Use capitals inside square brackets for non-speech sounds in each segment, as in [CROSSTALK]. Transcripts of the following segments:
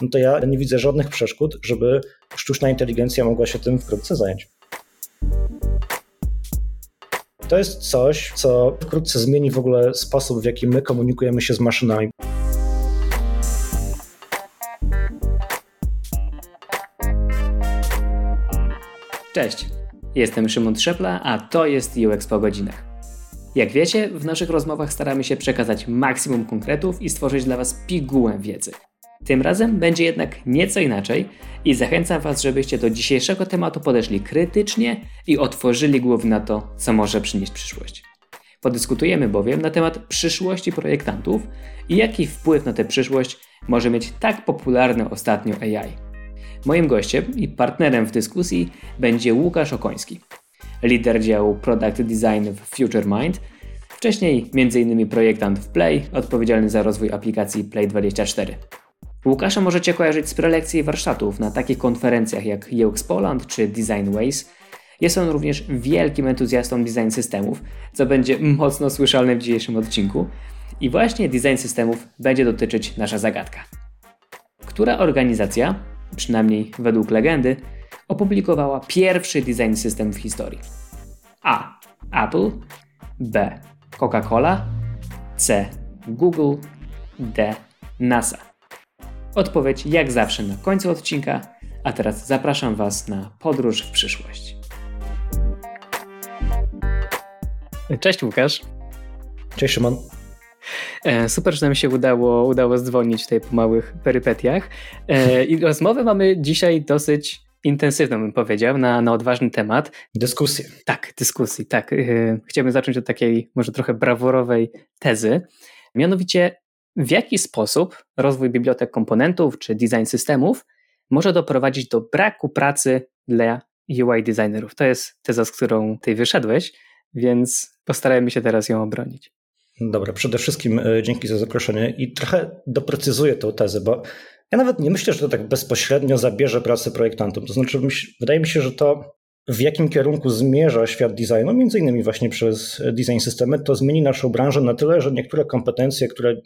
no to ja nie widzę żadnych przeszkód, żeby sztuczna inteligencja mogła się tym wkrótce zająć. To jest coś, co wkrótce zmieni w ogóle sposób, w jaki my komunikujemy się z maszynami. Cześć, jestem Szymon Trzepla, a to jest UX po godzinach. Jak wiecie, w naszych rozmowach staramy się przekazać maksimum konkretów i stworzyć dla Was pigułę wiedzy. Tym razem będzie jednak nieco inaczej i zachęcam Was, żebyście do dzisiejszego tematu podeszli krytycznie i otworzyli głowy na to, co może przynieść przyszłość. Podyskutujemy bowiem na temat przyszłości projektantów i jaki wpływ na tę przyszłość może mieć tak popularny ostatnio AI. Moim gościem i partnerem w dyskusji będzie Łukasz Okoński, lider działu Product Design w FutureMind, wcześniej m.in. projektant w Play, odpowiedzialny za rozwój aplikacji Play24. Łukasza możecie kojarzyć z prelekcji i warsztatów na takich konferencjach jak UX Poland czy Design Ways. Jest on również wielkim entuzjastą design systemów, co będzie mocno słyszalne w dzisiejszym odcinku. I właśnie design systemów będzie dotyczyć nasza zagadka. Która organizacja, przynajmniej według legendy, opublikowała pierwszy design system w historii? A. Apple, B. Coca-Cola, C. Google, D. NASA. Odpowiedź jak zawsze na końcu odcinka, a teraz zapraszam Was na podróż w przyszłość. Cześć Łukasz. Cześć Szymon. E, super, że nam się udało, udało dzwonić tutaj po małych perypetiach. E, I rozmowę mamy dzisiaj dosyć intensywną, bym powiedział, na, na odważny temat. Dyskusję. Tak, dyskusji, tak. E, chciałbym zacząć od takiej może trochę brawurowej tezy. Mianowicie, w jaki sposób rozwój bibliotek komponentów czy design systemów może doprowadzić do braku pracy dla UI designerów. To jest teza, z którą ty wyszedłeś, więc postarajmy się teraz ją obronić. Dobra, przede wszystkim e, dzięki za zaproszenie i trochę doprecyzuję tę tezę, bo ja nawet nie myślę, że to tak bezpośrednio zabierze pracę projektantom. To znaczy, wydaje mi się, że to w jakim kierunku zmierza świat designu, między innymi właśnie przez design systemy, to zmieni naszą branżę na tyle, że niektóre kompetencje, które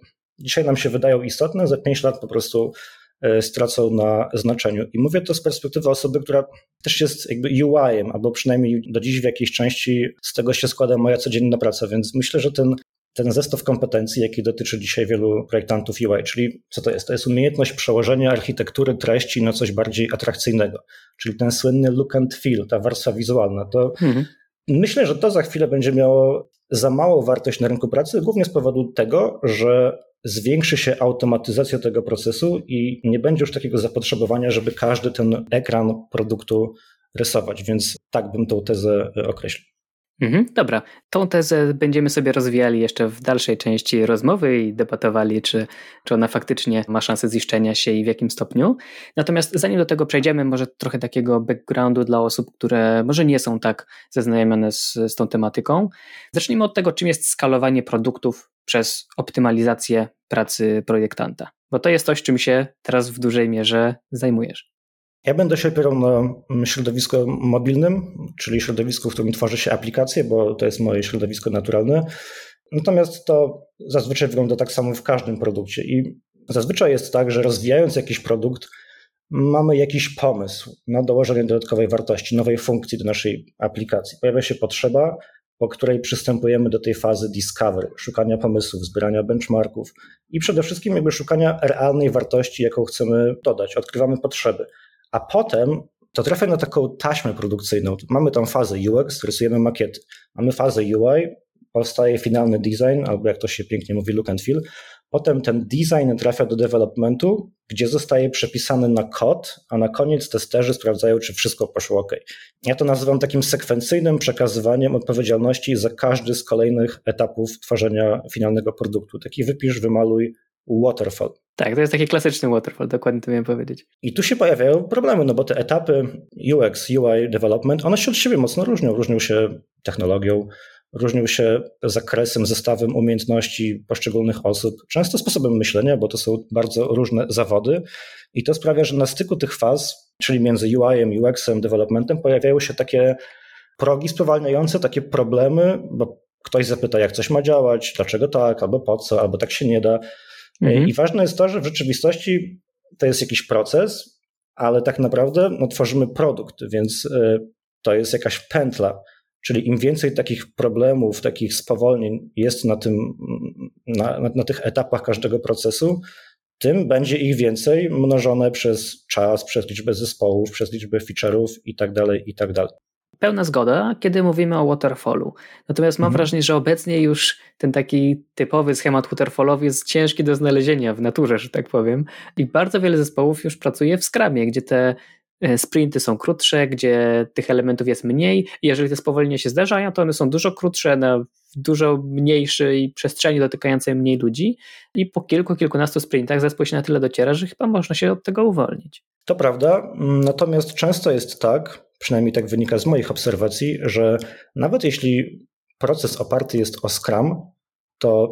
dzisiaj nam się wydają istotne, za 5 lat po prostu e, stracą na znaczeniu. I mówię to z perspektywy osoby, która też jest jakby UI-em, albo przynajmniej do dziś w jakiejś części z tego się składa moja codzienna praca, więc myślę, że ten, ten zestaw kompetencji, jaki dotyczy dzisiaj wielu projektantów UI, czyli co to jest? To jest umiejętność przełożenia architektury treści na coś bardziej atrakcyjnego, czyli ten słynny look and feel, ta warstwa wizualna. To mhm. Myślę, że to za chwilę będzie miało za małą wartość na rynku pracy, głównie z powodu tego, że zwiększy się automatyzacja tego procesu i nie będzie już takiego zapotrzebowania, żeby każdy ten ekran produktu rysować. Więc tak bym tą tezę określił. Mhm, dobra, tą tezę będziemy sobie rozwijali jeszcze w dalszej części rozmowy i debatowali, czy, czy ona faktycznie ma szansę ziszczenia się i w jakim stopniu. Natomiast zanim do tego przejdziemy, może trochę takiego backgroundu dla osób, które może nie są tak zaznajomione z, z tą tematyką. Zacznijmy od tego, czym jest skalowanie produktów przez optymalizację pracy projektanta, bo to jest coś, czym się teraz w dużej mierze zajmujesz. Ja będę się opierał na środowisku mobilnym, czyli środowisku, w którym tworzy się aplikacje, bo to jest moje środowisko naturalne. Natomiast to zazwyczaj wygląda tak samo w każdym produkcie. I zazwyczaj jest tak, że rozwijając jakiś produkt, mamy jakiś pomysł na dołożenie dodatkowej wartości, nowej funkcji do naszej aplikacji. Pojawia się potrzeba, po której przystępujemy do tej fazy discovery, szukania pomysłów, zbierania benchmarków i przede wszystkim jakby szukania realnej wartości, jaką chcemy dodać. Odkrywamy potrzeby a potem to trafia na taką taśmę produkcyjną. Mamy tam fazę UX, rysujemy makiety. Mamy fazę UI, powstaje finalny design, albo jak to się pięknie mówi, look and feel. Potem ten design trafia do developmentu, gdzie zostaje przepisany na kod, a na koniec testerzy sprawdzają, czy wszystko poszło ok. Ja to nazywam takim sekwencyjnym przekazywaniem odpowiedzialności za każdy z kolejnych etapów tworzenia finalnego produktu. Taki wypisz, wymaluj, waterfall. Tak, to jest taki klasyczny waterfall, dokładnie to miałem powiedzieć. I tu się pojawiają problemy, no bo te etapy UX, UI, development, one się od siebie mocno różnią. Różnią się technologią, różnią się zakresem, zestawem umiejętności poszczególnych osób, często sposobem myślenia, bo to są bardzo różne zawody. I to sprawia, że na styku tych faz, czyli między UI-em, UX-em, developmentem, pojawiają się takie progi spowalniające, takie problemy, bo ktoś zapyta, jak coś ma działać, dlaczego tak, albo po co, albo tak się nie da. Mhm. I ważne jest to, że w rzeczywistości to jest jakiś proces, ale tak naprawdę no, tworzymy produkt, więc y, to jest jakaś pętla. Czyli im więcej takich problemów, takich spowolnień jest na, tym, na, na, na tych etapach każdego procesu, tym będzie ich więcej mnożone przez czas, przez liczbę zespołów, przez liczbę feature'ów i tak Pełna zgoda, kiedy mówimy o waterfallu. Natomiast mam mhm. wrażenie, że obecnie już ten taki typowy schemat waterfallowy jest ciężki do znalezienia w naturze, że tak powiem. I bardzo wiele zespołów już pracuje w Scrumie, gdzie te e, sprinty są krótsze, gdzie tych elementów jest mniej. I jeżeli te spowolnienia się zdarzają, to one są dużo krótsze, na dużo mniejszej przestrzeni dotykającej mniej ludzi. I po kilku, kilkunastu sprintach zespół się na tyle dociera, że chyba można się od tego uwolnić. To prawda, natomiast często jest tak, przynajmniej tak wynika z moich obserwacji, że nawet jeśli proces oparty jest o Scrum, to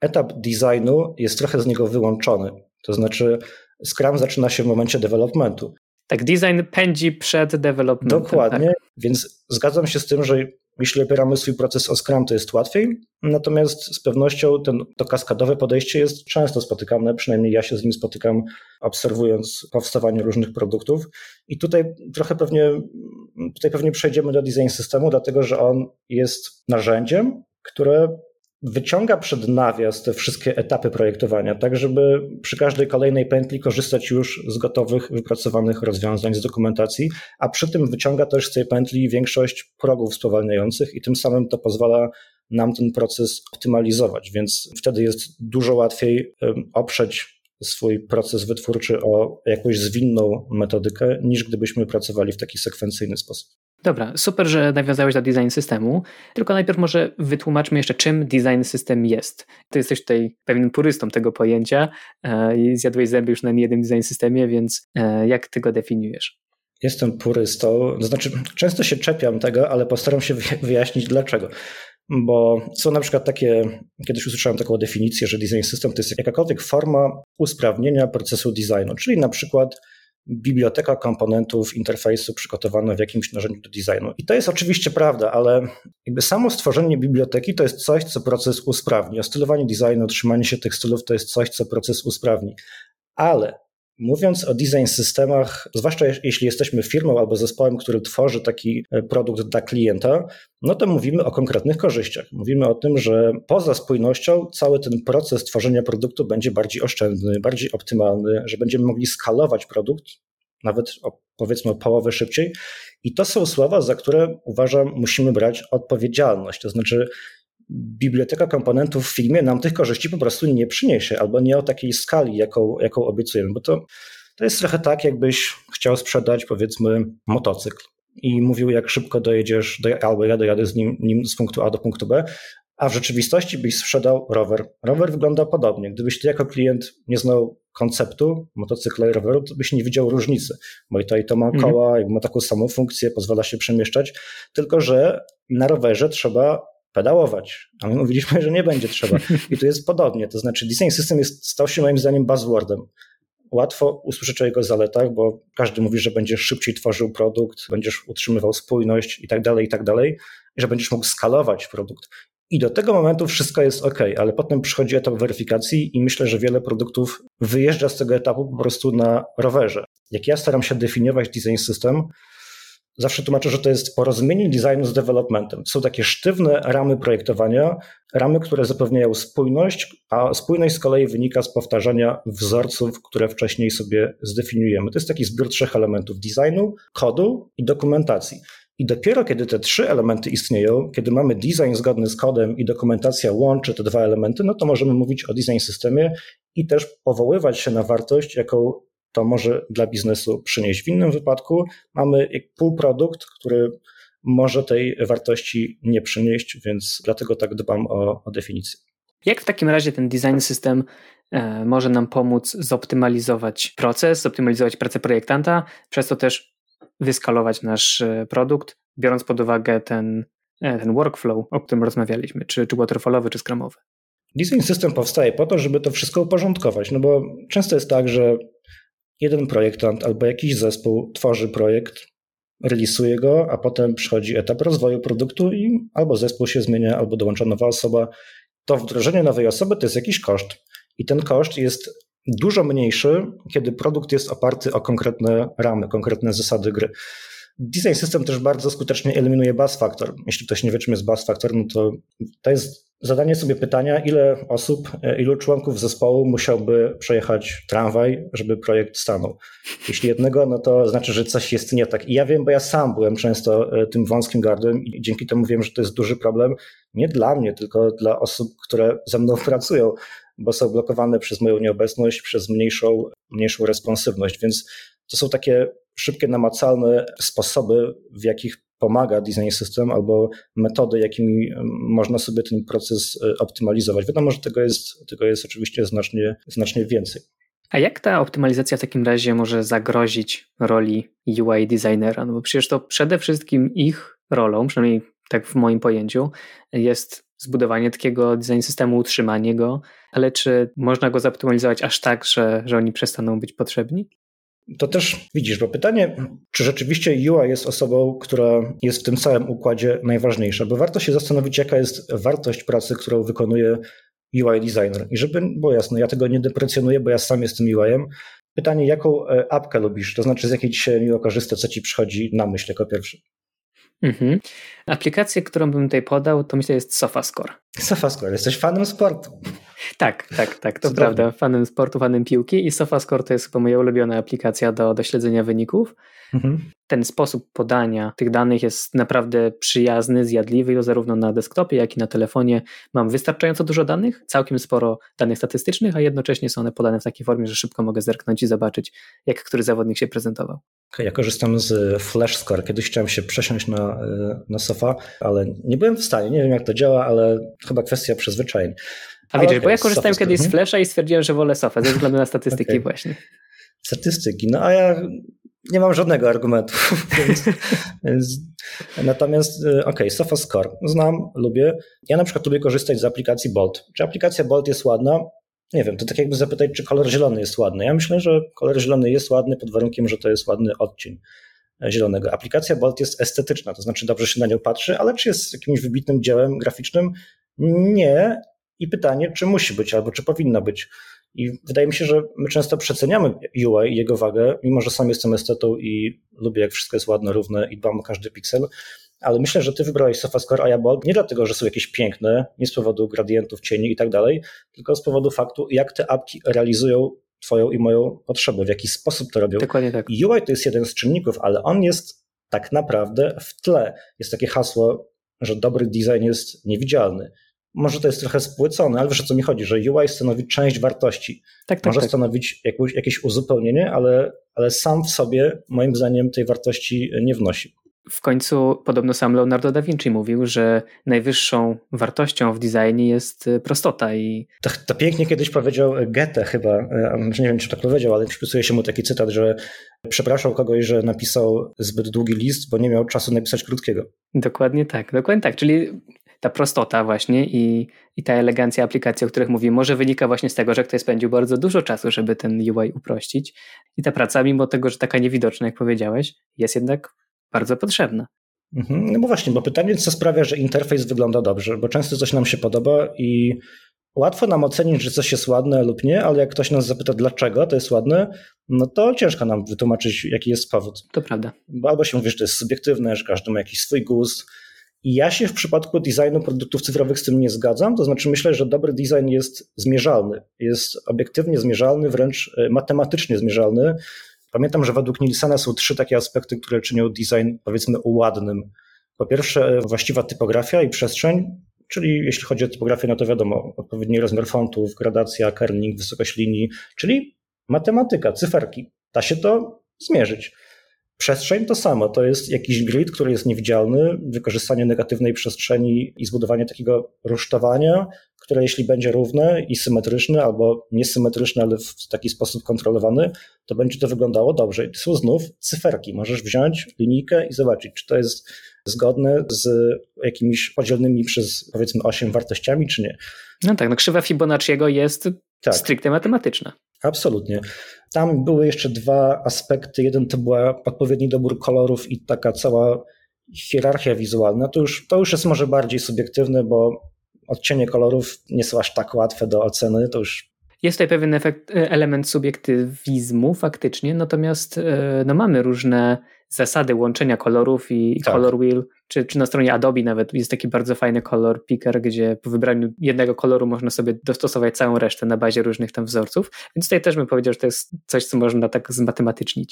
etap designu jest trochę z niego wyłączony. To znaczy, Scrum zaczyna się w momencie developmentu. Tak, design pędzi przed developmentem. Dokładnie, tak. więc zgadzam się z tym, że jeśli opieramy swój proces o Scrum, to jest łatwiej, natomiast z pewnością ten, to kaskadowe podejście jest często spotykane, przynajmniej ja się z nim spotykam, obserwując powstawanie różnych produktów. I tutaj trochę pewnie, tutaj pewnie przejdziemy do design systemu, dlatego że on jest narzędziem, które wyciąga przed nawias te wszystkie etapy projektowania, tak żeby przy każdej kolejnej pętli korzystać już z gotowych, wypracowanych rozwiązań, z dokumentacji, a przy tym wyciąga też z tej pętli większość progów spowalniających i tym samym to pozwala nam ten proces optymalizować, więc wtedy jest dużo łatwiej oprzeć swój proces wytwórczy o jakąś zwinną metodykę, niż gdybyśmy pracowali w taki sekwencyjny sposób. Dobra, super, że nawiązałeś do design systemu. Tylko najpierw może wytłumaczmy jeszcze, czym design system jest. Ty jesteś tutaj pewnym purystą tego pojęcia e, i zjadłeś zęby już na niejednym design systemie, więc e, jak ty go definiujesz? Jestem purystą, to znaczy często się czepiam tego, ale postaram się wyjaśnić dlaczego. Bo są na przykład takie, kiedyś usłyszałem taką definicję, że design system to jest jakakolwiek forma usprawnienia procesu designu, czyli na przykład biblioteka komponentów interfejsu przygotowana w jakimś narzędziu do designu. I to jest oczywiście prawda, ale jakby samo stworzenie biblioteki to jest coś, co proces usprawni. Ostylowanie designu, trzymanie się tych stylów to jest coś, co proces usprawni. Ale Mówiąc o design systemach, zwłaszcza jeśli jesteśmy firmą albo zespołem, który tworzy taki e, produkt dla klienta, no to mówimy o konkretnych korzyściach. Mówimy o tym, że poza spójnością cały ten proces tworzenia produktu będzie bardziej oszczędny, bardziej optymalny, że będziemy mogli skalować produkt nawet o, powiedzmy o połowę szybciej. I to są słowa, za które uważam, musimy brać odpowiedzialność. To znaczy, biblioteka komponentów w filmie nam tych korzyści po prostu nie przyniesie, albo nie o takiej skali, jaką, jaką obiecujemy, bo to, to jest trochę tak, jakbyś chciał sprzedać powiedzmy motocykl i mówił, jak szybko dojedziesz, do, albo ja dojadę z nim, nim z punktu A do punktu B, a w rzeczywistości byś sprzedał rower. Rower wygląda podobnie. Gdybyś ty jako klient nie znał konceptu motocykla i roweru, to byś nie widział różnicy, bo i to, i to ma mhm. koła, mhm. ma taką samą funkcję, pozwala się przemieszczać, tylko że na rowerze trzeba pedałować, a my mówiliśmy, że nie będzie trzeba. I tu jest podobnie, to znaczy design system jest, stał się moim zdaniem buzzwordem. Łatwo usłyszeć o jego zaletach, bo każdy mówi, że będziesz szybciej tworzył produkt, będziesz utrzymywał spójność i tak dalej, i tak dalej, że będziesz mógł skalować produkt. I do tego momentu wszystko jest ok, ale potem przychodzi etap weryfikacji i myślę, że wiele produktów wyjeżdża z tego etapu po prostu na rowerze. Jak ja staram się definiować design system, Zawsze tłumaczę, że to jest porozumienie designu z developmentem. Są takie sztywne ramy projektowania, ramy, które zapewniają spójność, a spójność z kolei wynika z powtarzania wzorców, które wcześniej sobie zdefiniujemy. To jest taki zbiór trzech elementów: designu, kodu i dokumentacji. I dopiero kiedy te trzy elementy istnieją, kiedy mamy design zgodny z kodem i dokumentacja łączy te dwa elementy, no to możemy mówić o design systemie i też powoływać się na wartość, jaką to może dla biznesu przynieść. W innym wypadku mamy półprodukt, który może tej wartości nie przynieść, więc dlatego tak dbam o, o definicję. Jak w takim razie ten design system e, może nam pomóc zoptymalizować proces, zoptymalizować pracę projektanta, przez to też wyskalować nasz e, produkt, biorąc pod uwagę ten, e, ten workflow, o którym rozmawialiśmy, czy, czy waterfallowy, czy scrumowy? Design system powstaje po to, żeby to wszystko uporządkować, no bo często jest tak, że jeden projektant albo jakiś zespół tworzy projekt, relisuje go, a potem przychodzi etap rozwoju produktu i albo zespół się zmienia, albo dołącza nowa osoba. To wdrożenie nowej osoby to jest jakiś koszt. I ten koszt jest dużo mniejszy, kiedy produkt jest oparty o konkretne ramy, konkretne zasady gry. Design System też bardzo skutecznie eliminuje bus factor. Jeśli ktoś nie wie, czym jest bus factor, no to to jest zadanie sobie pytania, ile osób, e, ilu członków zespołu musiałby przejechać tramwaj, żeby projekt stanął. Jeśli jednego, no to znaczy, że coś jest nie tak. I ja wiem, bo ja sam byłem często e, tym wąskim gardłem i dzięki temu wiem, że to jest duży problem nie dla mnie, tylko dla osób, które ze mną [LAUGHS] pracują, bo są blokowane przez moją nieobecność, przez mniejszą, mniejszą responsywność. Więc to są takie szybkie, namacalne sposoby, w jakich pomaga design system albo metody, jakimi można sobie ten proces e, optymalizować. Wiadomo, że tego jest, tego jest oczywiście znacznie, znacznie więcej. A jak ta optymalizacja w takim razie może zagrozić roli UI designera? No bo przecież to przede wszystkim ich rolą, przynajmniej tak w moim pojęciu, jest zbudowanie takiego design systemu, utrzymanie go, ale czy można go zoptymalizować aż tak, że, że oni przestaną być potrzebni? To też widzisz, bo pytanie, czy rzeczywiście UI jest osobą, która jest w tym całym układzie najważniejsza, bo warto się zastanowić, jaka jest wartość pracy, którą wykonuje UI designer. I żeby było jasne, ja tego nie deprecjonuję, bo ja sam jestem UI-em. Pytanie, jaką e, apkę lubisz, to znaczy z jakiej dzisiaj miło korzysta, co ci przychodzi na myśl jako pierwszy? Mhm. Aplikację, którą bym tutaj podał, to myślę jest SofaScore. SofaScore, jesteś fanem sportu. Tak, tak, tak, to prawda. Fanem sportu, fanem piłki i SofaScore to jest chyba moja ulubiona aplikacja do, do śledzenia wyników. Mhm. Ten sposób podania tych danych jest naprawdę przyjazny, zjadliwy, zarówno na desktopie, jak i na telefonie. Mam wystarczająco dużo danych, całkiem sporo danych statystycznych, a jednocześnie są one podane w takiej formie, że szybko mogę zerknąć i zobaczyć, jak który zawodnik się prezentował. Ja korzystam z Flash Score. Kiedyś chciałem się przesiąść na, na sofa, ale nie byłem w stanie. Nie wiem, jak to działa, ale chyba kwestia przyzwyczajeń. A widzisz, okay, bo ja korzystałem kiedyś z Flasha i stwierdziłem, że wolę sofę ze względu na statystyki okay. właśnie. Statystyki, no a ja nie mam żadnego argumentu. [LAUGHS] więc, więc, natomiast, y, ok, Sofa Score. Znam, lubię. Ja na przykład lubię korzystać z aplikacji Bolt. Czy aplikacja Bolt jest ładna? Nie wiem, to tak jakby zapytać, czy kolor zielony jest ładny. Ja myślę, że kolor zielony jest ładny pod warunkiem, że to jest ładny odcień zielonego. Aplikacja Bolt jest estetyczna, to znaczy dobrze się na nią patrzy, ale czy jest jakimś wybitnym dziełem graficznym? Nie. I pytanie, czy musi być albo czy powinna być. I wydaje mi się, że my często przeceniamy UI i jego wagę, mimo że sam jestem estetą i lubię, jak wszystko jest ładne, równe i dbam o każdy piksel. Ale myślę, że ty wybrałeś SofaScore, a ja nie dlatego, że są jakieś piękne, nie z powodu gradientów, cieni i tak dalej, tylko z powodu faktu, jak te apki realizują twoją i moją potrzebę, w jaki sposób to robią. Dokładnie tak. UI to jest jeden z czynników, ale on jest tak naprawdę w tle. Jest takie hasło, że dobry design jest niewidzialny może to jest trochę spłycone, ale wiesz o co mi chodzi, że UI stanowi część wartości. Tak, tak, może tak. stanowić jakieś, jakieś uzupełnienie, ale, ale sam w sobie moim zdaniem tej wartości nie wnosi. W końcu podobno sam Leonardo da Vinci mówił, że najwyższą wartością w designie jest y, prostota i... To, to pięknie kiedyś powiedział Goethe chyba, y, nie wiem czy tak powiedział, ale przypisuje się mu taki cytat, że przepraszał kogoś, że napisał zbyt długi list, bo nie miał czasu napisać krótkiego. Dokładnie tak, dokładnie tak, czyli ta prostota właśnie i, i ta elegancja aplikacji, o których mówimy, może wynika właśnie z tego, że ktoś spędził bardzo dużo czasu, żeby ten UI uprościć. I ta praca, mimo tego, że taka niewidoczna, jak powiedziałeś, jest jednak bardzo potrzebna. Mhm. No bo właśnie, bo pytanie, co sprawia, że interfejs wygląda dobrze, bo często coś nam się podoba i łatwo nam ocenić, że coś jest ładne lub nie, ale jak ktoś nas zapyta, dlaczego to jest ładne, no to ciężko nam wytłumaczyć, jaki jest powód. To prawda. Bo albo się mówi, że to jest subiektywne, że każdy ma jakiś swój gust, i ja się w przypadku designu produktów cyfrowych z tym nie zgadzam. To znaczy, myślę, że dobry design jest zmierzalny, jest obiektywnie zmierzalny, wręcz e, matematycznie zmierzalny. Pamiętam, że według Nilsona są trzy takie aspekty, które czynią design, powiedzmy, ładnym. Po pierwsze, właściwa typografia i przestrzeń, czyli jeśli chodzi o typografię, no to wiadomo, odpowiedni rozmiar fontów, gradacja, kerning, wysokość linii, czyli matematyka, cyferki. Da się to zmierzyć. Przestrzeń to samo, to jest jakiś grid, który jest niewidzialny, wykorzystanie negatywnej przestrzeni i zbudowanie takiego rusztowania, które jeśli będzie równe i symetryczne albo niesymetryczne, ale w taki sposób kontrolowany, to będzie to wyglądało dobrze. I to są znów cyferki. Możesz wziąć linijkę i zobaczyć, czy to jest zgodne z jakimiś podzielnymi przez powiedzmy 8 wartościami, czy nie. No tak, no krzywa Fibonacciego jest tak. stricte matematyczna. Absolutnie. Tam były jeszcze dwa aspekty. Jeden to był odpowiedni dobór kolorów i taka cała hierarchia wizualna. To już, to już jest może bardziej subiektywne, bo odcienie kolorów nie są aż tak łatwe do oceny. To już Jest tutaj pewien efekt, e, element subiektywizmu faktycznie, natomiast e, no, mamy różne zasady łączenia kolorów i tak. color wheel, czy, czy na stronie Adobe nawet jest taki bardzo fajny color picker, gdzie po wybraniu jednego koloru można sobie dostosować całą resztę na bazie różnych tam wzorców, więc tutaj też bym powiedział, że to jest coś, co można tak zmatematycznie.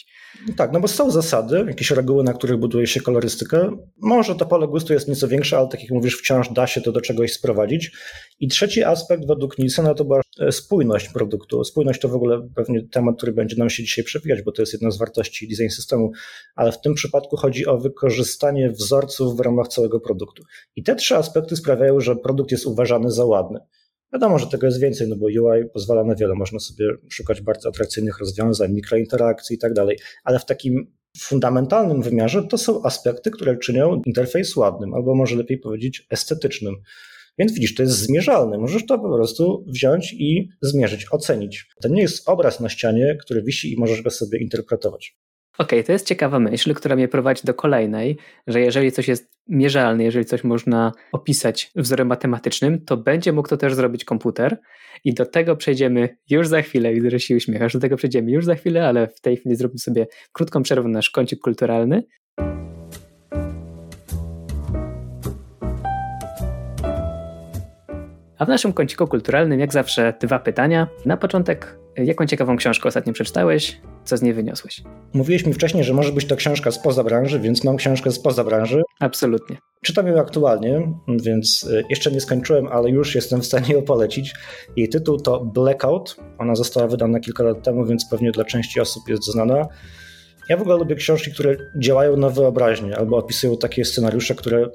Tak, no bo są zasady, jakieś reguły, na których buduje się kolorystykę. Może to pole gustu jest nieco większe, ale tak jak mówisz, wciąż da się to do czegoś sprowadzić. I trzeci aspekt według Nielsena to była e, spójność produktu. Spójność to w ogóle pewnie temat, który będzie nam się dzisiaj przewijać, bo to jest jedna z wartości design systemu, ale w tym przypadku chodzi o wykorzystanie wzorców w ramach całego produktu. I te trzy aspekty sprawiają, że produkt jest uważany za ładny. Wiadomo, że tego jest więcej, no bo UI pozwala na wiele. Można sobie szukać bardzo atrakcyjnych rozwiązań, mikrointerakcji i tak dalej, ale w takim fundamentalnym wymiarze to są aspekty, które czynią interfejs ładnym, albo może lepiej powiedzieć estetycznym. Więc widzisz, to jest zmierzalne. Możesz to po prostu wziąć i zmierzyć, ocenić. To nie jest obraz na ścianie, który wisi i możesz go sobie interpretować. Okej, okay, to jest ciekawa myśl, która mnie prowadzi do kolejnej, że jeżeli coś jest mierzalne, jeżeli coś można opisać wzorem matematycznym, to będzie mógł to też zrobić komputer i do tego przejdziemy już za chwilę, widzę, że się uśmiechasz, do tego przejdziemy już za chwilę, ale w tej chwili zrobimy sobie krótką przerwę na nasz kącik kulturalny. A w naszym kąciku kulturalnym, jak zawsze, dwa pytania. Na początek, jaką ciekawą książkę ostatnio przeczytałeś? Co z niej wyniosłeś? Mówiłeś mi wcześniej, że może być to książka spoza branży, więc mam książkę spoza branży. Absolutnie. Czytam ją aktualnie, więc e, jeszcze nie skończyłem, ale już jestem w stanie ją polecić. Jej tytuł to Blackout. Ona została wydana kilka lat temu, więc pewnie dla części osób jest znana. Ja w ogóle lubię książki, które działają na wyobraźnię albo opisują takie scenariusze, które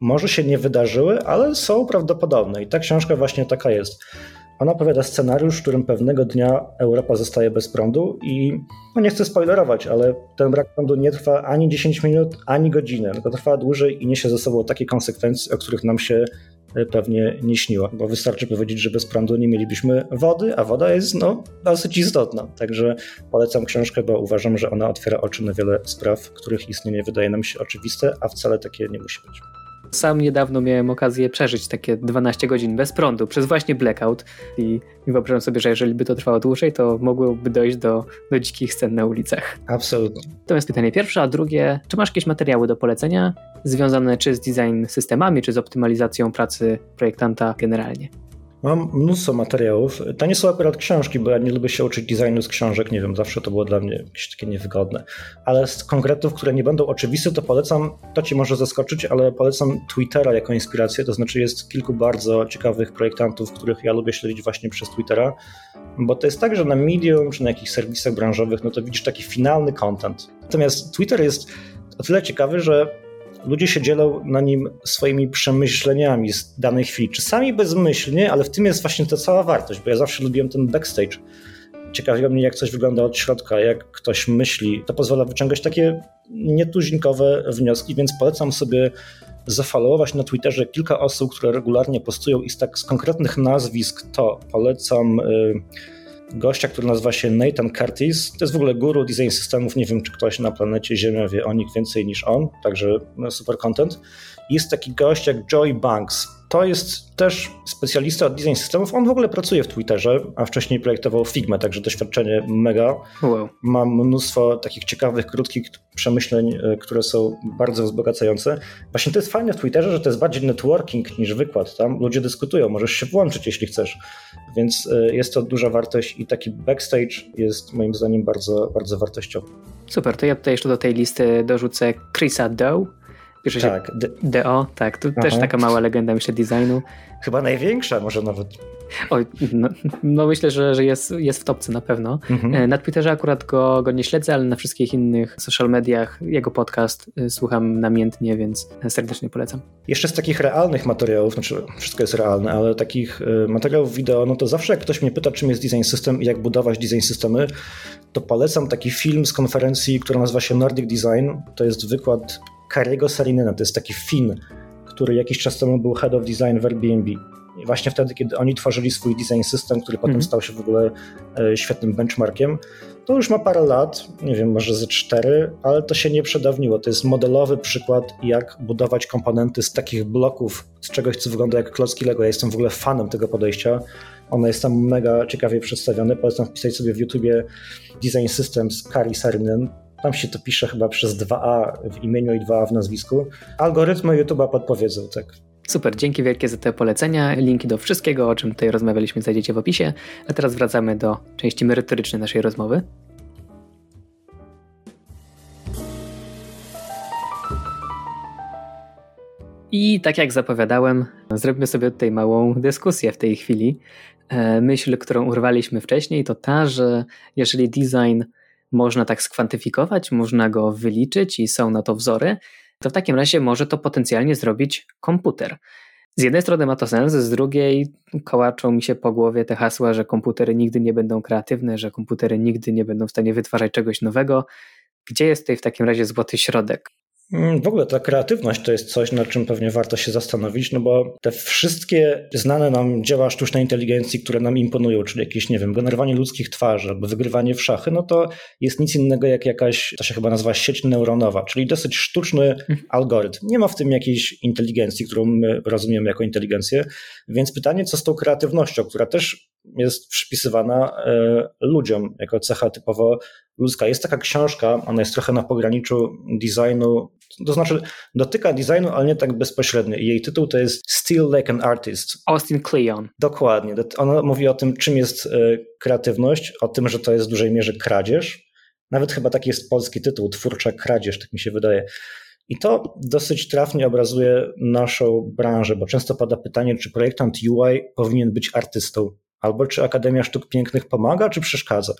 może się nie wydarzyły, ale są prawdopodobne. I ta książka właśnie taka jest. Ona opowiada scenariusz, w którym pewnego dnia Europa zostaje bez prądu i no nie chcę spoilerować, ale ten brak prądu nie trwa ani 10 minut, ani godzinę, tylko trwa dłużej i niesie ze sobą takie konsekwencje, o których nam się e, pewnie nie śniło, bo wystarczy powiedzieć, że bez prądu nie mielibyśmy wody, a woda jest no, dosyć istotna. Także polecam książkę, bo uważam, że ona otwiera oczy na wiele spraw, których istnienie wydaje nam się oczywiste, a wcale takie nie musi być. Sam niedawno miałem okazję przeżyć takie 12 godzin bez prądu przez właśnie blackout i, wyobrażam sobie, że jeżeli by to trwało dłużej, to mogłoby dojść do, do dzikich scen na ulicach. Absolutnie. To jest pytanie pierwsze, a drugie, czy masz jakieś materiały do polecenia związane czy z design systemami, czy z optymalizacją pracy projektanta generalnie? Mam mnóstwo materiałów. To nie są akurat książki, bo ja nie lubię się uczyć designu z książek. Nie wiem, zawsze to było dla mnie jakieś takie niewygodne. Ale z konkretów, które nie będą oczywiste, to polecam, to ci może zaskoczyć, ale polecam Twittera jako inspirację. To znaczy jest kilku bardzo ciekawych projektantów, których ja lubię śledzić właśnie przez Twittera. Bo to jest tak, że na Medium czy na jakichś serwisach branżowych, no to widzisz taki finalny content. Natomiast Twitter jest o tyle ciekawy, że ludzie się dzielą na nim swoimi przemyśleniami z danej chwili. Czasami bezmyślnie, ale w tym jest właśnie ta cała wartość, bo ja zawsze lubiłem ten backstage. Ciekawiło mnie, jak coś wygląda od środka, jak ktoś myśli. To pozwala wyciągać takie nietuzinkowe wnioski, więc polecam sobie zafollowować na Twitterze kilka osób, które regularnie postują i z tak z konkretnych nazwisk to polecam. Yy, gościa, który nazywa się Nathan Curtis. To jest w ogóle guru design systemów. Nie wiem, czy ktoś na planecie Ziemia wie o nich więcej niż on, także super content. Jest taki gość jak Joy Banks. To jest też specjalista od design systemów. On w ogóle pracuje w Twitterze, a wcześniej projektował Figma, także doświadczenie mega. Wow. Mam mnóstwo takich ciekawych, krótkich przemyśleń, e, które są bardzo wzbogacające. Właśnie to jest fajne w Twitterze, że to jest bardziej networking niż wykład. Tam ludzie dyskutują, możesz się włączyć, jeśli chcesz. Więc e, jest to duża wartość i taki backstage jest moim zdaniem bardzo, bardzo wartościowy. Super, to ja tutaj jeszcze do tej listy dorzucę Chrisa Doe Pisze tak. się DO, tak. To Aha. też taka mała legenda, myślę, designu. Chyba największa, może nawet. Oj, no, no, myślę, że, że jest, jest w topce na pewno. Mhm. E, na Twitterze akurat go, go nie śledzę, ale na wszystkich innych social mediach jego podcast e, słucham namiętnie, więc serdecznie polecam. Jeszcze z takich realnych materiałów, znaczy wszystko jest realne, ale takich e, materiałów wideo, no to zawsze jak ktoś mnie pyta, czym jest design system i jak budować design systemy, to polecam taki film z konferencji, która nazywa się Nordic Design. To jest wykład Kariego Sarinena, to jest taki Fin, który jakiś czas temu był head of design w Airbnb. I właśnie wtedy, kiedy oni tworzyli swój design system, który potem mm. stał się w ogóle e, świetnym benchmarkiem, to już ma parę lat, nie wiem, może ze cztery, ale to się nie przedawniło. To jest modelowy przykład, jak budować komponenty z takich bloków, z czegoś, co wygląda jak klocki Lego. Ja jestem w ogóle fanem tego podejścia. One jest tam mega ciekawie przedstawione. Polecam wpisać sobie w YouTubie Design Systems Kari Sarinen. Tam się to pisze chyba przez 2A w imieniu i 2A w nazwisku. Algorytmy YouTube'a podpowiedzą, tak. Super, dzięki wielkie za te polecenia. Linki do wszystkiego, o czym tutaj rozmawialiśmy, znajdziecie w opisie. A teraz wracamy do części merytorycznej naszej rozmowy. I tak jak zapowiadałem, zrobimy sobie tutaj małą dyskusję w tej chwili. E, myśl, którą urwaliśmy wcześniej, to ta, że jeżeli design można tak skwantyfikować, można go wyliczyć i są na to wzory, to w takim razie może to potencjalnie zrobić komputer. Z jednej strony ma to sens, z drugiej kołaczą mi się po głowie te hasła, że komputery nigdy nie będą kreatywne, że komputery nigdy nie będą w stanie wytwarzać czegoś nowego. Gdzie jest tutaj w takim razie złoty środek? Mm, w ogóle ta kreatywność to jest coś, nad czym pewnie warto się zastanowić, no bo te wszystkie znane nam dzieła sztucznej inteligencji, które nam imponują, czyli jakieś, nie wiem, generowanie ludzkich twarzy albo wygrywanie w szachy, no to jest nic innego jak jakaś, to się chyba nazywa sieć neuronowa, czyli dosyć sztuczny mhm. algorytm. Nie ma w tym jakiejś inteligencji, którą my rozumiemy jako inteligencję, więc pytanie, co z tą kreatywnością, która też jest przypisywana e, ludziom jako cecha typowo ludzka. Jest taka książka, ona jest trochę na pograniczu designu, to znaczy dotyka designu, ale nie tak bezpośrednio. Jej tytuł to jest Still Like an Artist. Austin Kleon. Dokładnie. Ona mówi o tym, czym jest e, kreatywność, o tym, że to jest w dużej mierze kradzież. Nawet chyba taki jest polski tytuł, twórcza kradzież, tak mi się wydaje. I to dosyć trafnie obrazuje naszą branżę, bo często pada pytanie, czy projektant UI powinien być artystą, albo czy Akademia Sztuk Pięknych pomaga, czy przeszkadza.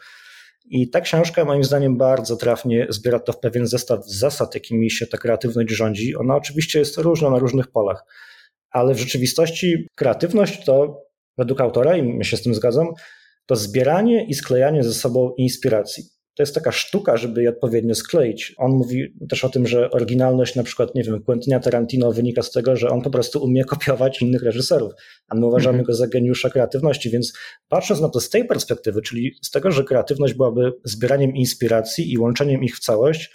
I ta książka moim zdaniem bardzo trafnie zbiera to w pewien zestaw zasad, jakimi się ta kreatywność rządzi. Ona oczywiście jest różna na różnych polach, ale w rzeczywistości kreatywność to, według autora, i ja się z tym zgadzam, to zbieranie i sklejanie ze sobą inspiracji to jest taka sztuka, żeby je odpowiednio skleić. On mówi też o tym, że oryginalność na przykład, nie wiem, Quentina Tarantino wynika z tego, że on po prostu umie kopiować innych reżyserów, a my uważamy -hmm. go za geniusza kreatywności, więc patrząc na to z tej perspektywy, czyli z tego, że kreatywność byłaby zbieraniem inspiracji i łączeniem ich w całość,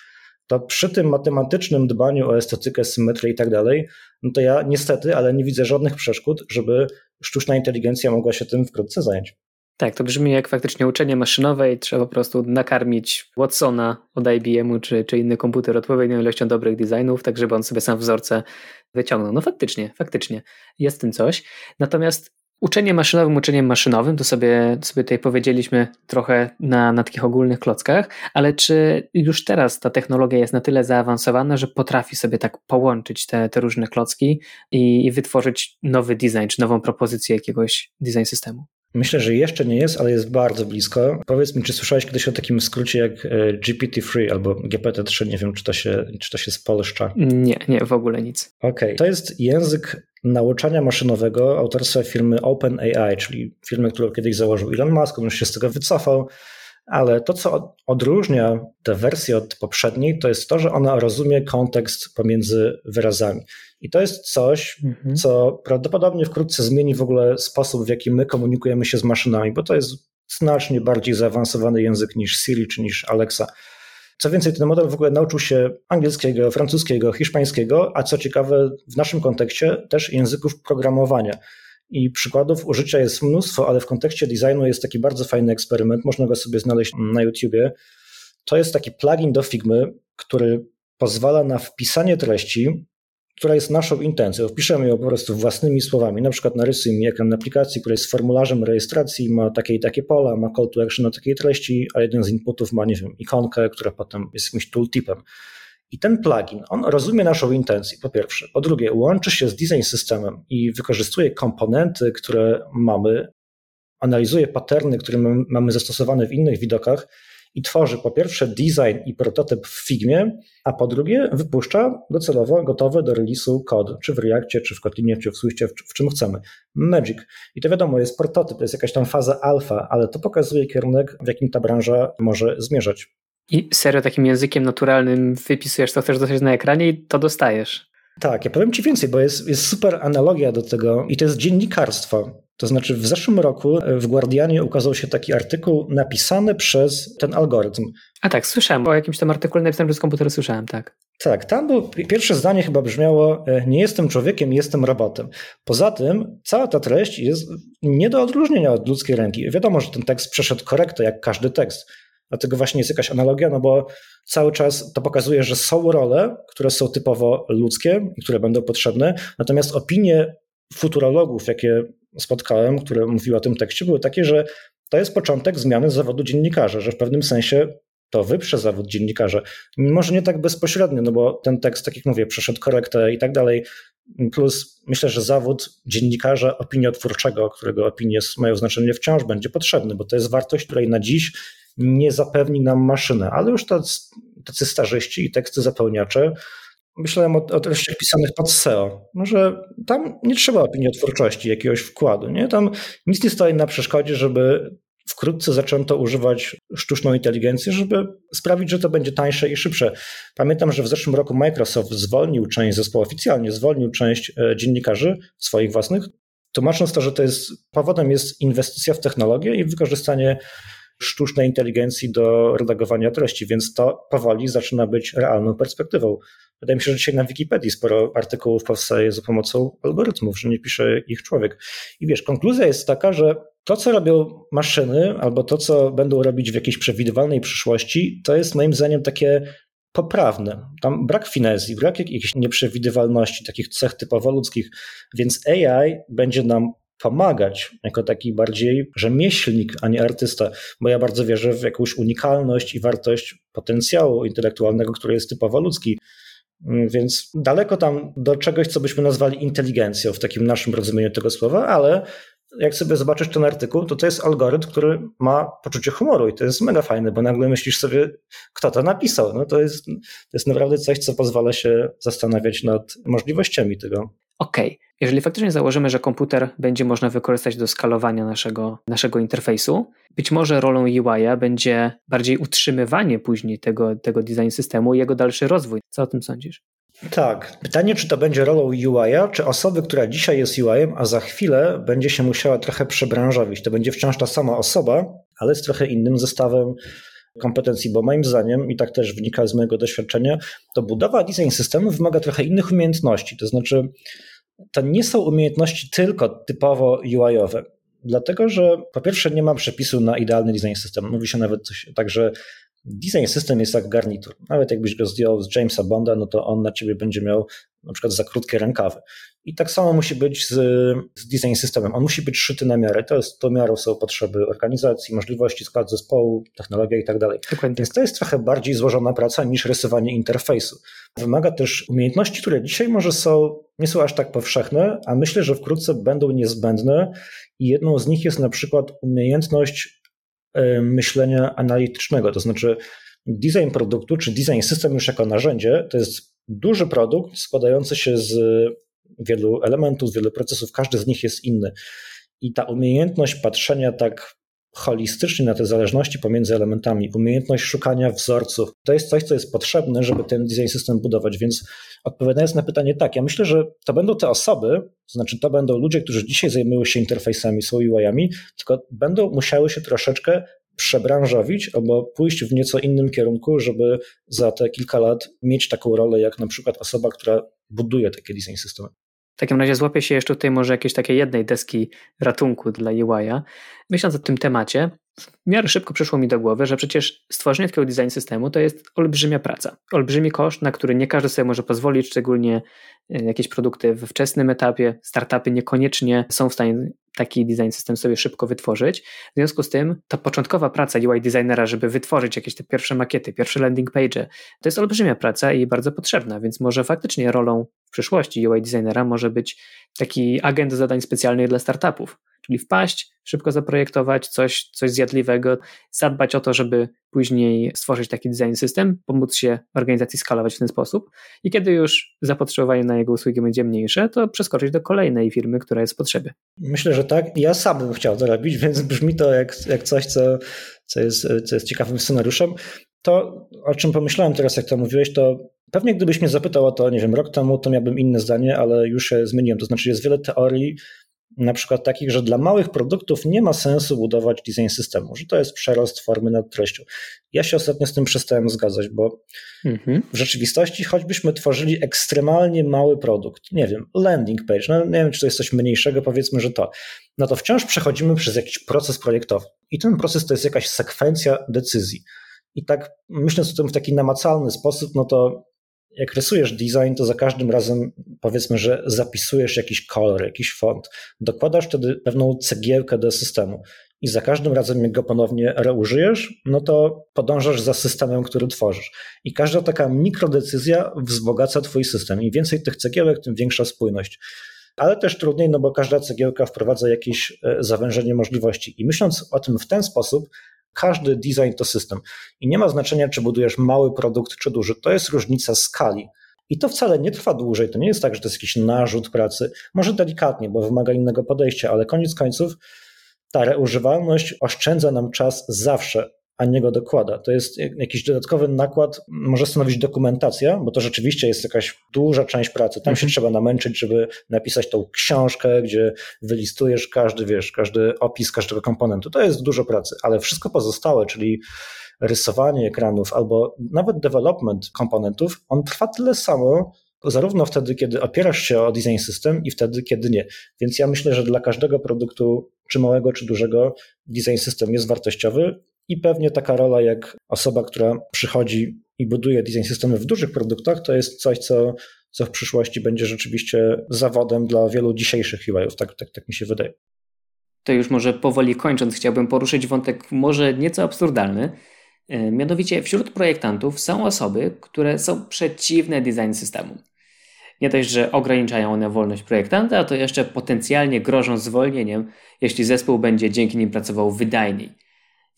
to przy tym matematycznym dbaniu o estetykę, symetrię i tak dalej, no to ja niestety, ale nie widzę żadnych przeszkód, żeby sztuczna inteligencja mogła się tym wkrótce zająć. Tak, to brzmi jak faktycznie uczenie maszynowe i trzeba po prostu nakarmić Watsona od IBM-u czy, czy inny komputer odpowiednią ilością dobrych designów, tak żeby on sobie sam wzorce wyciągnął. No faktycznie, faktycznie jest w tym coś. Natomiast uczenie maszynowym uczeniem maszynowym, to sobie, sobie tutaj powiedzieliśmy trochę na, na takich ogólnych klockach, ale czy już teraz ta technologia jest na tyle zaawansowana, że potrafi sobie tak połączyć te, te różne klocki i, i wytworzyć nowy design, czy nową propozycję jakiegoś design systemu? Myślę, że jeszcze nie jest, ale jest bardzo blisko. Powiedz mi, czy słyszałeś kiedyś o takim skrócie jak e, GPT-3 albo GPT-3? Nie wiem, czy to się, czy to się spolszcza. Nie, nie, w ogóle nic. Okej, okay. to jest język nauczania maszynowego autorstwa firmy OpenAI, czyli firmy, którą kiedyś założył Elon Musk, on już się z tego wycofał. Ale to, co odróżnia tę wersję od poprzedniej, to jest to, że ona rozumie kontekst pomiędzy wyrazami. I to jest coś, mhm. co prawdopodobnie wkrótce zmieni w ogóle sposób, w jaki my komunikujemy się z maszynami, bo to jest znacznie bardziej zaawansowany język niż Siri czy niż Alexa. Co więcej, ten model w ogóle nauczył się angielskiego, francuskiego, hiszpańskiego, a co ciekawe, w naszym kontekście też języków programowania. I przykładów użycia jest mnóstwo, ale w kontekście designu jest taki bardzo fajny eksperyment, można go sobie znaleźć na YouTubie. To jest taki plugin do Figmy, który pozwala na wpisanie treści która jest naszą intencją. Wpiszemy ją po prostu własnymi słowami. Na przykład narysuj mi ekran aplikacji, która jest formularzem rejestracji, ma takie i takie pola, ma call to action na takiej treści, a jeden z inputów ma, nie wiem, ikonkę, która potem jest jakimś tooltipem. I ten plugin, on rozumie naszą intencję, po pierwsze. Po drugie, łączy się z design systemem i wykorzystuje komponenty, które mamy, analizuje paterny, które mamy zastosowane w innych widokach i tworzy po pierwsze design i prototyp w Figmie, a po drugie wypuszcza docelowo gotowy do release'u kod, czy w Reactie, czy w Kotlinie, czy w Swiście, w, w czym chcemy. Magic. I to wiadomo, jest prototyp, to jest jakaś tam faza alfa, ale to pokazuje kierunek, w jakim ta branża może zmierzać. I serio takim językiem naturalnym wypisujesz to, chcesz dostać na ekranie i to dostajesz. Tak, ja powiem Ci więcej, bo jest, jest super analogia do tego i to jest dziennikarstwo. To znaczy, w zeszłym roku w Guardianie ukazał się taki artykuł napisany przez ten algorytm. A tak, słyszałem o jakimś tam artykule napisanym przez komputer, słyszałem, tak. Tak, tam było, pierwsze zdanie chyba brzmiało e, nie jestem człowiekiem, jestem robotem. Poza tym cała ta treść jest nie do odróżnienia od ludzkiej ręki. Wiadomo, że ten tekst przeszedł korektę, jak każdy tekst. Dlatego właśnie jest jakaś analogia, no bo cały czas to pokazuje, że są role, które są typowo ludzkie i które będą potrzebne, natomiast opinie futurologów, jakie spotkałem, które mówiły o tym tekście, były takie, że to jest początek zmiany zawodu dziennikarza, że w pewnym sensie to wyprze zawód dziennikarza. Może nie tak bezpośrednio, no bo ten tekst, tak jak mówię, przeszedł korektę i tak dalej. Plus myślę, że zawód dziennikarza opiniotwórczego, którego opinie mają znaczenie, wciąż będzie potrzebny, bo to jest wartość, której na dziś nie zapewni nam maszyna, ale już tacy, tacy starzyści i teksty zapełniacze myślałem o, o treściach pisanych pod SEO, że tam nie trzeba opiniotwórczości, jakiegoś wkładu. Nie? Tam nic nie stoi na przeszkodzie, żeby wkrótce zaczęto używać sztuczną inteligencję, żeby sprawić, że to będzie tańsze i szybsze. Pamiętam, że w zeszłym roku Microsoft zwolnił część zespołu, oficjalnie zwolnił część e, dziennikarzy swoich własnych, tłumacząc to, że to jest powodem jest inwestycja w technologię i wykorzystanie sztucznej inteligencji do redagowania treści, więc to powoli zaczyna być realną perspektywą. Wydaje mi się, że dzisiaj na Wikipedii sporo artykułów powstaje za pomocą algorytmów, że nie pisze ich człowiek. I wiesz, konkluzja jest taka, że to, co robią maszyny, albo to, co będą robić w jakiejś przewidywalnej przyszłości, to jest moim zdaniem takie poprawne. Tam brak finezji, brak jakiejś nieprzewidywalności, takich cech typowo ludzkich, więc AI będzie nam pomagać jako taki bardziej rzemieślnik, a nie artysta, bo ja bardzo wierzę w jakąś unikalność i wartość potencjału intelektualnego, który jest typowo ludzki. Więc daleko tam do czegoś, co byśmy nazwali inteligencją w takim naszym rozumieniu tego słowa, ale jak sobie zobaczysz ten artykuł, to to jest algorytm, który ma poczucie humoru i to jest mega fajne, bo nagle myślisz sobie, kto to napisał. No to, jest, to jest naprawdę coś, co pozwala się zastanawiać nad możliwościami tego. Okay. jeżeli faktycznie założymy, że komputer będzie można wykorzystać do skalowania naszego, naszego interfejsu, być może rolą UI będzie bardziej utrzymywanie później tego, tego design systemu i jego dalszy rozwój. Co o tym sądzisz? Tak. Pytanie, czy to będzie rolą UI-a, czy osoby, która dzisiaj jest UI-em, a za chwilę będzie się musiała trochę przebranżowić. To będzie wciąż ta sama osoba, ale z trochę innym zestawem kompetencji, bo moim zdaniem, i tak też wynika z mojego doświadczenia, to budowa design systemu wymaga trochę innych umiejętności. To znaczy, to nie są umiejętności tylko typowo UI-owe. Dlatego, że po pierwsze nie ma przepisu na idealny design system. Mówi się nawet coś, tak, że Design system jest jak garnitur. Nawet jakbyś go zdjął z Jamesa Bonda, no to on na ciebie będzie miał na przykład za krótkie rękawy. I tak samo musi być z, z design systemem. On musi być szyty na miarę. To jest, to miarą są potrzeby organizacji, możliwości, skład zespołu, technologia i tak dalej. Więc to jest trochę bardziej złożona praca niż rysowanie interfejsu. Wymaga też umiejętności, które dzisiaj może są, nie są aż tak powszechne, a myślę, że wkrótce będą niezbędne. I jedną z nich jest na przykład umiejętność E, myślenia analitycznego. To znaczy, design produktu czy design system już jako narzędzie to jest duży produkt składający się z wielu elementów, z wielu procesów, każdy z nich jest inny. I ta umiejętność patrzenia tak holistycznie na te zależności pomiędzy elementami, umiejętność szukania wzorców, to jest coś, co jest potrzebne, żeby ten design system budować. Więc odpowiadając na pytanie, tak, ja myślę, że to będą te osoby, to znaczy to będą ludzie, którzy dzisiaj zajmują się interfejsami, są UI-ami, tylko będą musiały się troszeczkę przebranżowić albo pójść w nieco innym kierunku, żeby za te kilka lat mieć taką rolę, jak na przykład osoba, która buduje takie design systemy. W takim razie złapię się jeszcze tutaj może jakiejś takiej jednej deski ratunku dla UI-a. Myśląc o tym temacie, w miarę szybko przyszło mi do głowy, że przecież stworzenie takiego design systemu to jest olbrzymia praca. Olbrzymi koszt, na który nie każdy sobie może pozwolić, szczególnie e, jakieś produkty we wczesnym etapie. Startupy niekoniecznie są w stanie taki design system sobie szybko wytworzyć. W związku z tym ta początkowa praca UI designera, żeby wytworzyć jakieś te pierwsze makiety, pierwsze landing page, to jest olbrzymia praca i bardzo potrzebna, więc może faktycznie rolą w przyszłości UI designera może być taki agent zadań specjalnych dla startupów czyli wpaść, szybko zaprojektować coś, coś zjadliwego, zadbać o to, żeby później stworzyć taki design system, pomóc się organizacji skalować w ten sposób i kiedy już zapotrzebowanie na jego usługi będzie mniejsze, to przeskoczyć do kolejnej firmy, która jest w potrzebie. Myślę, że tak. Ja sam bym chciał to robić, [LAUGHS] więc brzmi to jak, jak coś, co, co, jest, co jest ciekawym scenariuszem. To, o czym pomyślałem teraz, jak to mówiłeś, to pewnie gdybyś mnie zapytał o to, nie wiem, rok temu, to miałbym inne zdanie, ale już się zmieniłem. To znaczy jest wiele teorii, na przykład takich, że dla małych produktów nie ma sensu budować design systemu, że to jest przerost formy nad treścią. Ja się ostatnio z tym przestałem zgadzać, bo mhm. w rzeczywistości choćbyśmy tworzyli ekstremalnie mały produkt, nie wiem, landing page, no nie wiem, czy to jest coś mniejszego, powiedzmy, że to, no to wciąż przechodzimy przez jakiś proces projektowy i ten proces to jest jakaś sekwencja decyzji. I tak myśląc o tym w taki namacalny sposób, no to jak rysujesz design, to za każdym razem powiedzmy, że zapisujesz jakiś kolor, jakiś font, dokładasz wtedy pewną cegiełkę do systemu i za każdym razem, jak go ponownie reużyjesz, no to podążasz za systemem, który tworzysz. I każda taka mikrodecyzja wzbogaca twój system. Im więcej tych cegiełek, tym większa spójność. Ale też trudniej, no bo każda cegiełka wprowadza jakieś e, zawężenie możliwości. I myśląc o tym w ten sposób, każdy design to system. I nie ma znaczenia, czy budujesz mały produkt, czy duży. To jest różnica skali. I to wcale nie trwa dłużej. To nie jest tak, że to jest jakiś narzut pracy. Może delikatnie, bo wymaga innego podejścia, ale koniec końców ta reużywalność oszczędza nam czas zawsze a nie go dokłada. To jest jakiś dodatkowy nakład, może stanowić dokumentacja, bo to rzeczywiście jest jakaś duża część pracy. Tam się mhm. trzeba namęczyć, żeby napisać tą książkę, gdzie wylistujesz każdy, wiesz, każdy opis każdego komponentu. To jest dużo pracy, ale wszystko pozostałe, czyli rysowanie ekranów albo nawet development komponentów, on trwa tyle samo, zarówno wtedy, kiedy opierasz się o design system i wtedy, kiedy nie. Więc ja myślę, że dla każdego produktu, czy małego, czy dużego, design system jest wartościowy i pewnie taka rola jak osoba, która przychodzi i buduje design systemy w dużych produktach, to jest coś, co, co w przyszłości będzie rzeczywiście zawodem dla wielu dzisiejszych UI-ów. Tak, tak, tak mi się wydaje. To już może powoli kończąc, chciałbym poruszyć wątek może nieco absurdalny. E, mianowicie wśród projektantów są osoby, które są przeciwne design systemu. Nie dość, że ograniczają one wolność projektanta, to jeszcze potencjalnie grożą zwolnieniem, jeśli zespół będzie dzięki nim pracował wydajniej.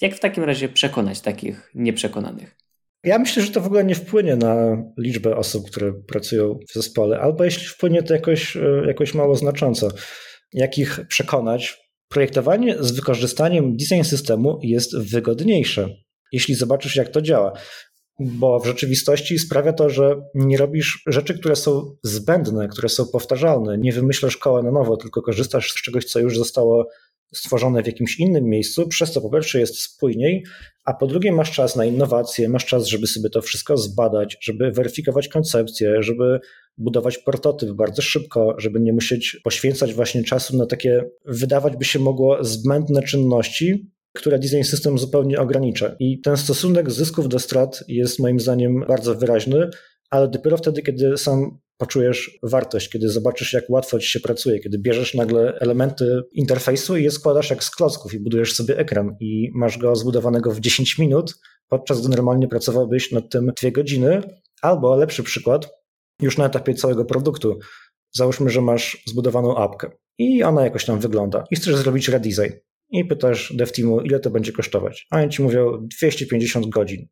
Jak w takim razie przekonać takich nieprzekonanych? Ja myślę, że to w ogóle nie wpłynie na liczbę osób, które pracują w zespole, albo jeśli wpłynie, to jakoś, e, jakoś mało znacząco. Jak ich przekonać? Projektowanie z wykorzystaniem design systemu jest wygodniejsze, jeśli zobaczysz, jak to działa. Bo w rzeczywistości sprawia to, że nie robisz rzeczy, które są zbędne, które są powtarzalne. Nie wymyślasz koła na nowo, tylko korzystasz z czegoś, co już zostało stworzone w jakimś innym miejscu, przez co po pierwsze jest spójniej, a po drugie masz czas na innowacje, masz czas, żeby sobie to wszystko zbadać, żeby weryfikować koncepcję, żeby budować prototyp bardzo szybko, żeby nie musieć poświęcać właśnie czasu na takie, wydawać by się mogło, zbędne czynności, które design system zupełnie ogranicza. I ten stosunek zysków do strat jest moim zdaniem bardzo wyraźny, ale dopiero wtedy, kiedy sam poczujesz wartość, kiedy zobaczysz, jak łatwo ci się pracuje, kiedy bierzesz nagle elementy interfejsu i je składasz jak z klocków i budujesz sobie ekran i masz go zbudowanego w 10 minut, podczas gdy normalnie pracowałbyś nad tym 2 godziny, albo lepszy przykład, już na etapie całego produktu. Załóżmy, że masz zbudowaną apkę i ona jakoś tam wygląda i chcesz zrobić redesign i pytasz dev teamu, ile to będzie kosztować. A oni ci mówią 250 godzin.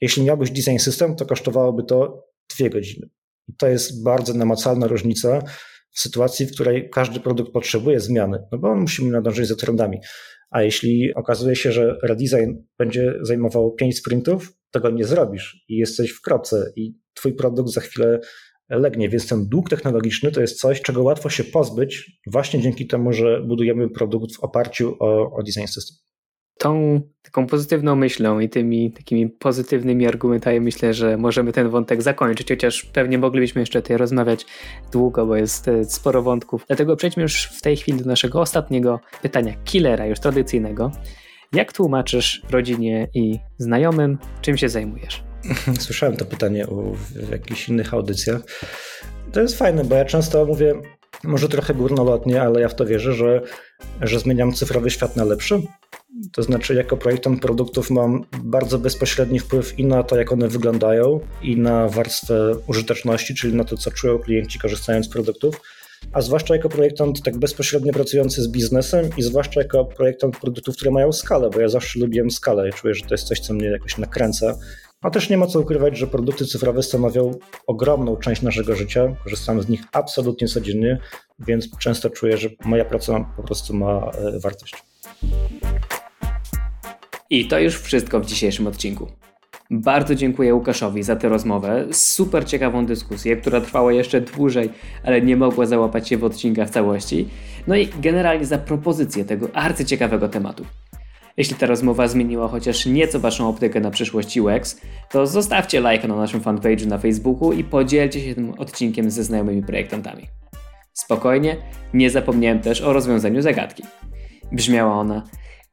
Jeśli miałbyś design system, to kosztowałoby to 2 godziny. I to jest bardzo namacalna różnica w sytuacji, w której każdy produkt potrzebuje zmiany, no bo musimy nadążyć za trendami. A jeśli okazuje się, że redesign będzie zajmował 5 sprintów, to go nie zrobisz i jesteś w kropce i twój produkt za chwilę legnie. Więc ten dług technologiczny to jest coś, czego łatwo się pozbyć właśnie dzięki temu, że budujemy produkt w oparciu o, o design system tą taką pozytywną myślą i tymi takimi pozytywnymi argumentami myślę, że możemy ten wątek zakończyć, chociaż pewnie moglibyśmy jeszcze tutaj rozmawiać długo, bo jest e, sporo wątków. Dlatego przejdźmy już w tej chwili do naszego ostatniego pytania, killera, już tradycyjnego. Jak tłumaczysz rodzinie i znajomym, czym się zajmujesz? [LAUGHS] Słyszałem to pytanie w jakichś innych audycjach. To jest fajne, bo ja często mówię, może trochę górnolotnie, ale ja w to wierzę, że, że zmieniam cyfrowy świat na lepszy. To znaczy, jako projektant produktów mam bardzo bezpośredni wpływ i na to, jak one wyglądają, i na warstwę użyteczności, czyli na to, co czują klienci korzystając z produktów. A zwłaszcza jako projektant tak bezpośrednio pracujący z biznesem i zwłaszcza jako projektant produktów, które mają skalę, bo ja zawsze lubiłem skalę i czuję, że to jest coś, co mnie jakoś nakręca. A też nie ma co ukrywać, że produkty cyfrowe stanowią ogromną część naszego życia. Korzystamy z nich absolutnie codziennie, więc często czuję, że moja praca po prostu ma e, wartość. I to już wszystko w dzisiejszym odcinku. Bardzo dziękuję Łukaszowi za tę rozmowę, super ciekawą dyskusję, która trwała jeszcze dłużej, ale nie mogła załapać się w odcinkach całości. no i generalnie za propozycję tego arcyciekawego tematu. Jeśli ta rozmowa zmieniła chociaż nieco Waszą optykę na przyszłość UX, to zostawcie lajka na naszym fanpage'u na Facebooku i podzielcie się tym odcinkiem ze znajomymi projektantami. Spokojnie, nie zapomniałem też o rozwiązaniu zagadki. Brzmiała ona,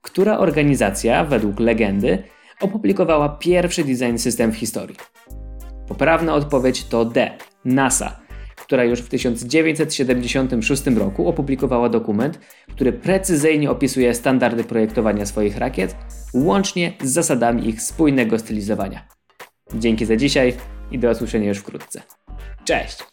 która organizacja, według legendy, opublikowała pierwszy design system w historii? Poprawna odpowiedź to D. NASA, która już w 1976 roku opublikowała dokument, który precyzyjnie opisuje standardy projektowania swoich rakiet, łącznie z zasadami ich spójnego stylizowania. Dzięki za dzisiaj i do usłyszenia już wkrótce. Cześć!